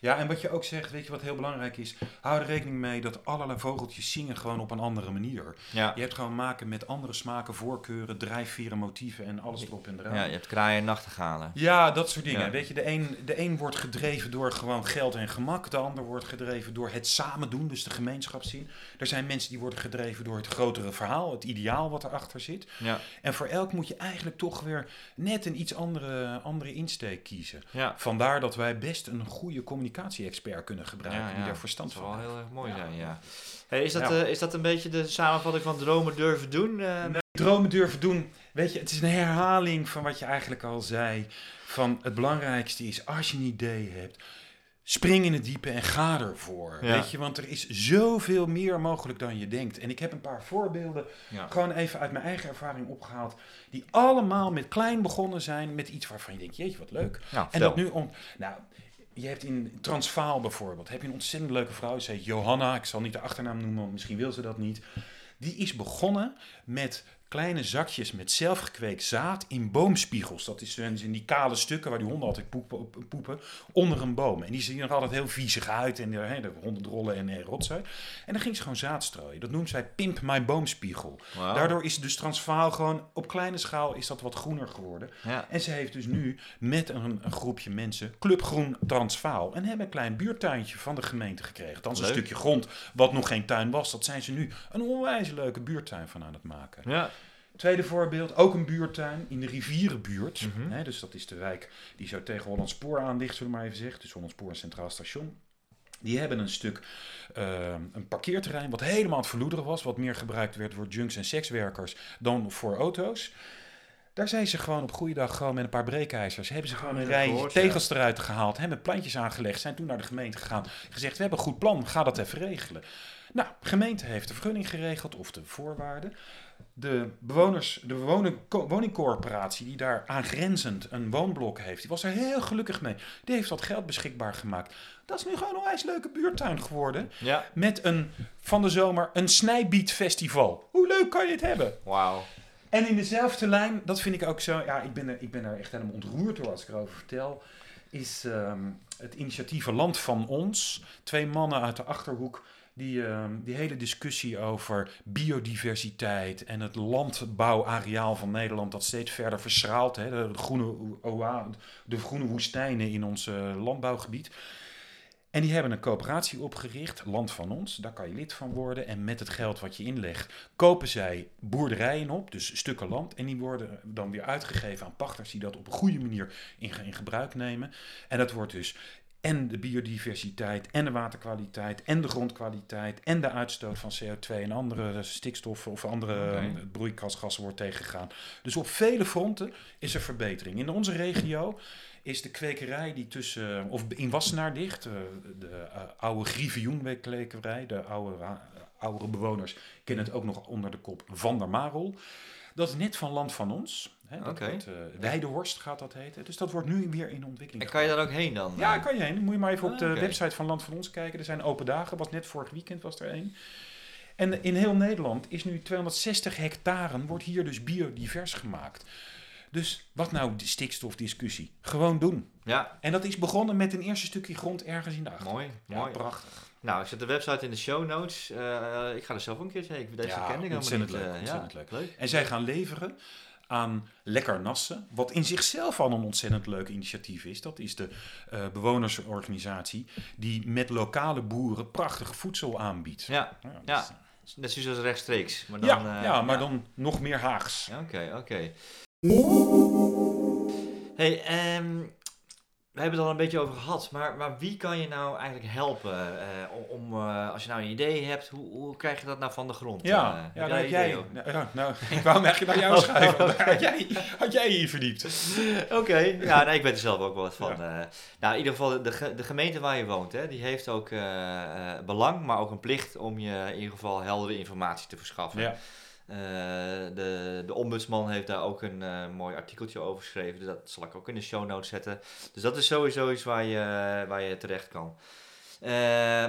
Ja, en wat je ook zegt, weet je wat heel belangrijk is? Hou er rekening mee dat allerlei vogeltjes zingen gewoon op een andere manier. Ja. Je hebt gewoon maken met andere smaken, voorkeuren, drijfveren, motieven en alles erop en eraan. Ja, je hebt kraaien en nachtegalen. Ja, dat soort dingen. Weet je, de een, de een wordt gedreven door gewoon geld en gemak. De ander wordt gedreven door het samen doen, dus de gemeenschapszin. Er zijn mensen die worden gedreven door het grotere verhaal, het ideaal wat erachter zit. Ja. En voor elk moet je eigenlijk toch weer net een iets andere, andere insteek kiezen. Ja. Vandaar dat wij best een goede communicatie-expert kunnen gebruiken Ja, die daar verstand Dat van zou wel heeft. heel erg mooi Ja. zijn, ja. Hey, is, dat, Ja. eh, is dat een beetje de samenvatting van dromen durven doen? eh, Nee, dromen durven doen. Weet je, het is een herhaling van wat je eigenlijk al zei. Van het belangrijkste is, als je een idee hebt, spring in het diepe en ga ervoor. Ja. Weet je, want er is zoveel meer mogelijk dan je denkt. En ik heb een paar voorbeelden, Ja. gewoon even uit mijn eigen ervaring opgehaald, die allemaal met klein begonnen zijn, met iets waarvan je denkt, jeetje, wat leuk. Nou, En dat nu om. Nou, je hebt in Transvaal bijvoorbeeld, heb je een ontzettend leuke vrouw. Ze heet Johanna, ik zal niet de achternaam noemen, misschien wil ze dat niet. Die is begonnen met kleine zakjes met zelfgekweekt zaad in boomspiegels. Dat is dus in die kale stukken waar die honden altijd poepen, poepen onder een boom. En die zien er altijd heel viezig uit en hè, de honden drollen en eh, rotzooi. En dan ging ze gewoon zaad strooien. Dat noemt zij Pimp My Boomspiegel. Daardoor is dus Transvaal gewoon op kleine schaal is dat wat groener geworden. Ja. En ze heeft dus nu met een, een groepje mensen Club Groen Transvaal en hebben een klein buurtuintje van de gemeente gekregen. Dan is een stukje grond wat nog geen tuin was. Dat zijn ze nu een onwijs leuke buurtuin van aan het maken. Ja. Tweede voorbeeld, ook een buurtuin in de rivierenbuurt. Mhm. Hè, dus dat is de wijk die zo tegen Hollandspoor aan ligt, zullen we maar even zeggen. Dus Hollandspoor en Centraal Station. Die hebben een stuk, eh, een parkeerterrein wat helemaal aan het verloederen was. Wat meer gebruikt werd voor junks en sekswerkers dan voor auto's. Daar zijn ze gewoon op goede dag gewoon met een paar breekijzers. Hebben ze gewoon een rij gehoord, ja. tegels eruit gehaald. Hebben plantjes aangelegd. Zijn toen naar de gemeente gegaan. Gezegd, we hebben een goed plan. Ga dat even regelen. Nou, de gemeente heeft de vergunning geregeld. Of de voorwaarden. De bewoners, de woning, woningcorporatie die daar aangrenzend een woonblok heeft. Die was er heel gelukkig mee. Die heeft dat geld beschikbaar gemaakt. Dat is nu gewoon een onwijs leuke buurtuin geworden. Ja. Met een, van de zomer een snijbietfestival. Hoe leuk kan je het hebben? Wauw. En in dezelfde lijn, dat vind ik ook zo, ja, ik ben er, ik ben er echt helemaal ontroerd door als ik erover vertel, is ehm, het initiatief Land van Ons. Twee mannen uit de Achterhoek die ehm, die hele discussie over biodiversiteit en het landbouwareaal van Nederland dat steeds verder verschraalt. Hè, de, groene, de groene woestijnen in ons eh, landbouwgebied. En die hebben een coöperatie opgericht, Land van Ons. Daar kan je lid van worden. En met het geld wat je inlegt, kopen zij boerderijen op, dus stukken land. En die worden dan weer uitgegeven aan pachters die dat op een goede manier in gebruik nemen. En dat wordt dus en de biodiversiteit, en de waterkwaliteit, en de grondkwaliteit, en de uitstoot van CO2 en andere stikstoffen of andere eh, broeikasgassen wordt tegengegaan. Dus op vele fronten is er verbetering. In onze regio is de kwekerij die tussen, of in Wassenaar ligt, eh, de eh, oude Griffioen-kwekerij, de oude, eh, oudere bewoners kennen het ook nog onder de kop Van der Marel. Dat is net van land van ons. Hè, dat wordt, eh, Weidehorst gaat dat heten. Dus dat wordt nu weer in ontwikkeling. En kan je daar ook heen dan? Ja, kan je heen. Dan moet je maar even op de website van Land van Ons kijken. Er zijn open dagen. Was net vorig weekend was er één. En in heel Nederland is nu 260 hectare, wordt hier dus biodivers gemaakt. Dus wat nou de stikstofdiscussie? Gewoon doen. Ja, En dat is begonnen met een eerste stukje grond ergens in de achter. mooi. Ja, mooi. prachtig. Nou, ik zet de website in de show notes. Eh, ik ga er zelf een keertje heen. Deze Ja, ken ik helemaal niet. leuk, eh, ontzettend ja, leuk. leuk. En zij gaan leveren aan Lekker Nassen, wat in zichzelf al een ontzettend leuk initiatief is. Dat is de eh, bewonersorganisatie die met lokale boeren prachtig voedsel aanbiedt. Ja, Ja, Ja, dus- net zoals rechtstreeks. Maar dan, ja, eh, ja, maar dan nog meer Haags. Oké, oké. Hey, ehm, we hebben het al een beetje over gehad, maar, maar wie kan je nou eigenlijk helpen uh, om, uh, als je nou een idee hebt, hoe, hoe krijg je dat nou van de grond? Ja, uh, ja heb jij, nou, nou, nou, ik wou hem eigenlijk naar jou oh, schrijven, oh, okay. had, jij, had jij hier verdiept? Oké, okay. ja, nee, ik ben er zelf ook wel wat van. Ja. nou, in ieder geval, de, de gemeente waar je woont, hè, die heeft ook belang, maar ook een plicht om je in ieder geval heldere informatie te verschaffen. Ja. Uh, de, de ombudsman heeft daar ook een uh, mooi artikeltje over geschreven. Dus dat zal ik ook in de show notes zetten. Dus dat is sowieso iets waar je, waar je terecht kan. Uh,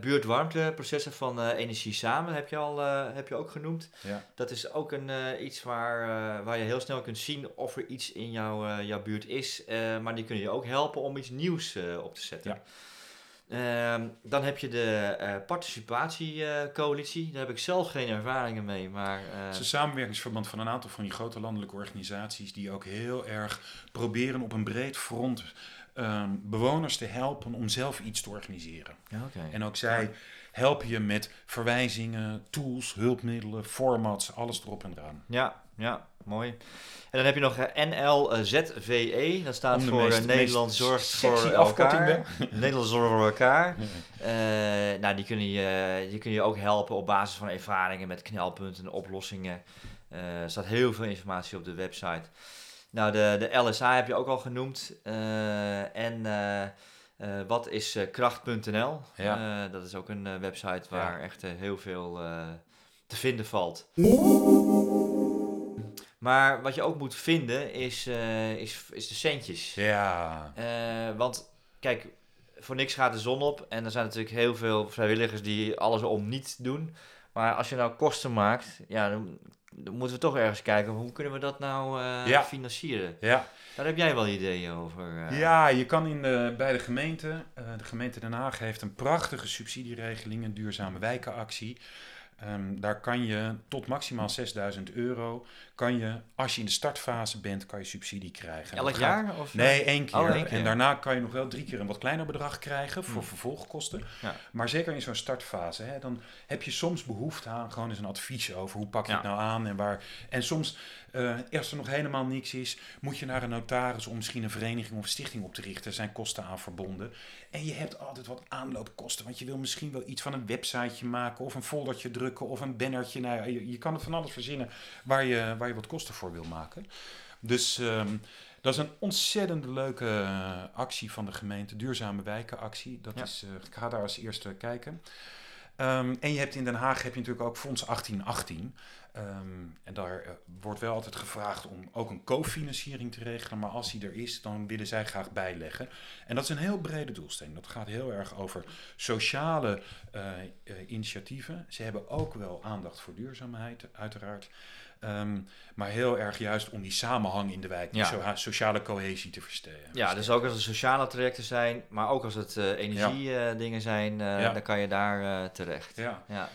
buurtwarmteprocessen van Energie Samen heb je, al, heb je ook genoemd. Ja. Dat is ook een, iets waar, waar je heel snel kunt zien of er iets in jouw, jouw buurt is. maar die kunnen je ook helpen om iets nieuws op te zetten. Ja. Ehm, dan heb je de uh, participatiecoalitie. Daar heb ik zelf geen ervaringen mee. Maar, uh... Het is een samenwerkingsverband van een aantal van die grote landelijke organisaties die ook heel erg proberen op een breed front ehm, bewoners te helpen om zelf iets te organiseren. Ja, okay. En ook zij helpen je met verwijzingen, tools, hulpmiddelen, formats, alles erop en eraan. Ja, ja, mooi. En dan heb je nog uh, eh, NLZVE, dat staat voor uh, Nederland Zorgt voor Elkaar. Nederland Zorgt voor Elkaar. Uh, nou, die kunnen, je, die kunnen je ook helpen op basis van ervaringen met knelpunten en oplossingen. er staat heel veel informatie op de website. Nou, de, de LSA heb je ook al genoemd. en wat is kracht.nl? Ja. dat is ook een website waar echt heel veel te vinden valt. Maar wat je ook moet vinden is, uh, is, is de centjes. Ja. Uh, want kijk, voor niks gaat de zon op. En er zijn natuurlijk heel veel vrijwilligers die alles om niet doen. Maar als je nou kosten maakt, ja, dan, dan moeten we toch ergens kijken. Hoe kunnen we dat nou uh, ja. financieren? Ja. Daar heb jij wel ideeën over. Ja, je kan in de, bij de gemeente. de gemeente Den Haag heeft een prachtige subsidieregeling, een duurzame wijkenactie. Um, daar kan je tot maximaal 6000 euro, kan je, als je in de startfase bent, kan je subsidie krijgen. Elk jaar? Of? Nee, één keer. Oh, één keer. En daarna kan je nog wel drie keer een wat kleiner bedrag krijgen voor hmm. vervolgkosten. Ja. Maar zeker in zo'n startfase, hè, dan heb je soms behoefte aan gewoon eens een advies over hoe pak je het nou aan en waar. En soms uh, als er nog helemaal niks is, moet je naar een notaris om misschien een vereniging of stichting op te richten. Er zijn kosten aan verbonden. En je hebt altijd wat aanloopkosten, want je wil misschien wel iets van een websiteje maken of een foldertje drukken of een bannertje. Nou, je, je kan het van alles verzinnen waar je, waar je wat kosten voor wil maken. Dus um, dat is een ontzettend leuke uh, actie van de gemeente, Duurzame Wijkenactie. Dat is, uh, ik ga daar als eerste kijken. Um, en je hebt in Den Haag heb je natuurlijk ook Fonds 1818. Um, en daar uh, wordt wel altijd gevraagd om ook een cofinanciering te regelen. Maar als die er is, dan willen zij graag bijleggen. En dat is een heel brede doelstelling. Dat gaat heel erg over sociale uh, uh, initiatieven. Ze hebben ook wel aandacht voor duurzaamheid, uiteraard. Um, maar heel erg juist om die samenhang in de wijk, die sociale cohesie te versterken. Ja, dus ook als het sociale trajecten zijn, maar ook als het uh, energiedingen ja. zijn, dan kan je daar terecht. Ja.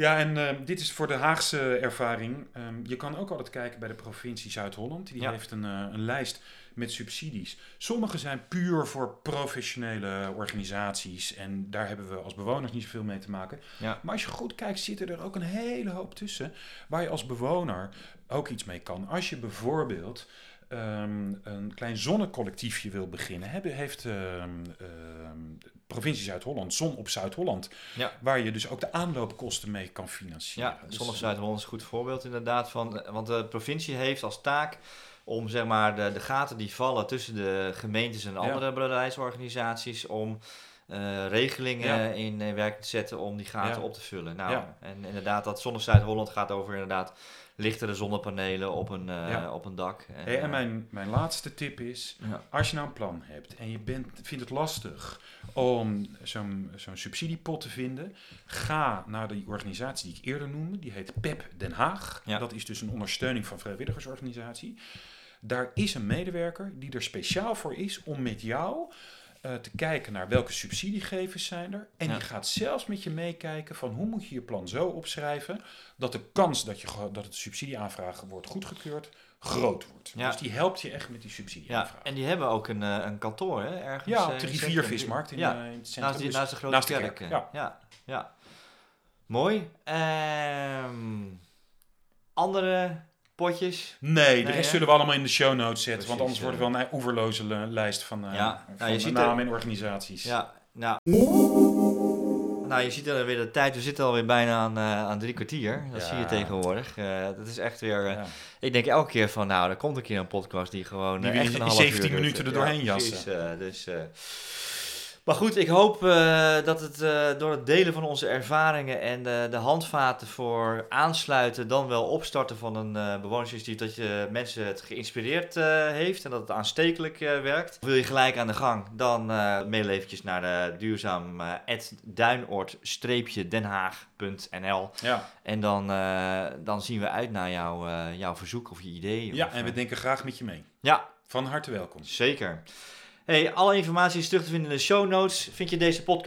Ja. En uh, dit is voor de Haagse ervaring. Um, je kan ook altijd kijken bij de provincie Zuid-Holland. Die ja. heeft een, uh, een lijst met subsidies. Sommige zijn puur voor professionele organisaties. En daar hebben we als bewoners niet zoveel mee te maken. Ja. Maar als je goed kijkt, zitten er ook een hele hoop tussen. Waar je als bewoner ook iets mee kan. Als je bijvoorbeeld um, een klein zonnecollectiefje wil beginnen, hebben, heeft um, provincie Zuid-Holland Zon op Zuid-Holland, ja. waar je dus ook de aanloopkosten mee kan financieren. Ja, Zon op Zuid-Holland is een goed voorbeeld inderdaad van, want de provincie heeft als taak om zeg maar de, de gaten die vallen tussen de gemeentes en andere ja. bedrijfsorganisaties om uh, regelingen in, in werking te zetten om die gaten op te vullen. Nou, en inderdaad, dat Zonne Zuid-Holland gaat over inderdaad lichtere zonnepanelen op een, uh, op een dak. En, hey, en eh, mijn, mijn laatste tip is, als je nou een plan hebt en je bent, vindt het lastig om zo'n zo'n subsidiepot te vinden, ga naar die organisatie die ik eerder noemde. Die heet PEP Den Haag. Dat is dus een ondersteuning van vrijwilligersorganisatie. Daar is een medewerker die er speciaal voor is om met jou uh, te kijken naar welke subsidiegevers zijn er. En die gaat zelfs met je meekijken van hoe moet je je plan zo opschrijven dat de kans dat, je, dat het subsidieaanvraag wordt goedgekeurd groot wordt. Ja. Dus die helpt je echt met die subsidieaanvraag. Ja, en die hebben ook een, uh, een kantoor hè, ergens. Ja, op de riviervismarkt in, het centrum. Naast, die, dus naast de grote naast kerk. kerk. Ja. ja. Ja, Mooi. Um, andere potjes. Nee, de rest zullen we allemaal in de show notes zetten. want Precies, anders wordt het wel een oeverloze lijst van, Ja, van nou, je ziet namen er- en organisaties. Ja, nou. Nou, je ziet alweer de tijd. We zitten alweer bijna aan, eh, aan drie kwartier. Dat Ja. zie je tegenwoordig. Eh, dat is echt weer... Ja. Ik denk elke keer van, nou, er komt een keer een podcast die gewoon Die echt een half 17 uur duurt. minuten er doorheen precies, jassen. eh, dus, maar goed, ik hoop eh, dat het eh, door het delen van onze ervaringen en eh, de handvaten voor aansluiten, dan wel opstarten van een eh bewonersinitiatief, dat je mensen het geïnspireerd heeft en dat het aanstekelijk werkt. Wil je gelijk aan de gang, dan mail eventjes naar de duurzaam eh, duinoord-denhaag.nl Ja. en dan, dan zien we uit naar jouw, jouw verzoek of je idee. ja, of, en we denken graag met je mee. ja, Van harte welkom. zeker. Hey, alle informatie is terug te vinden in de show notes. Vind je deze podcast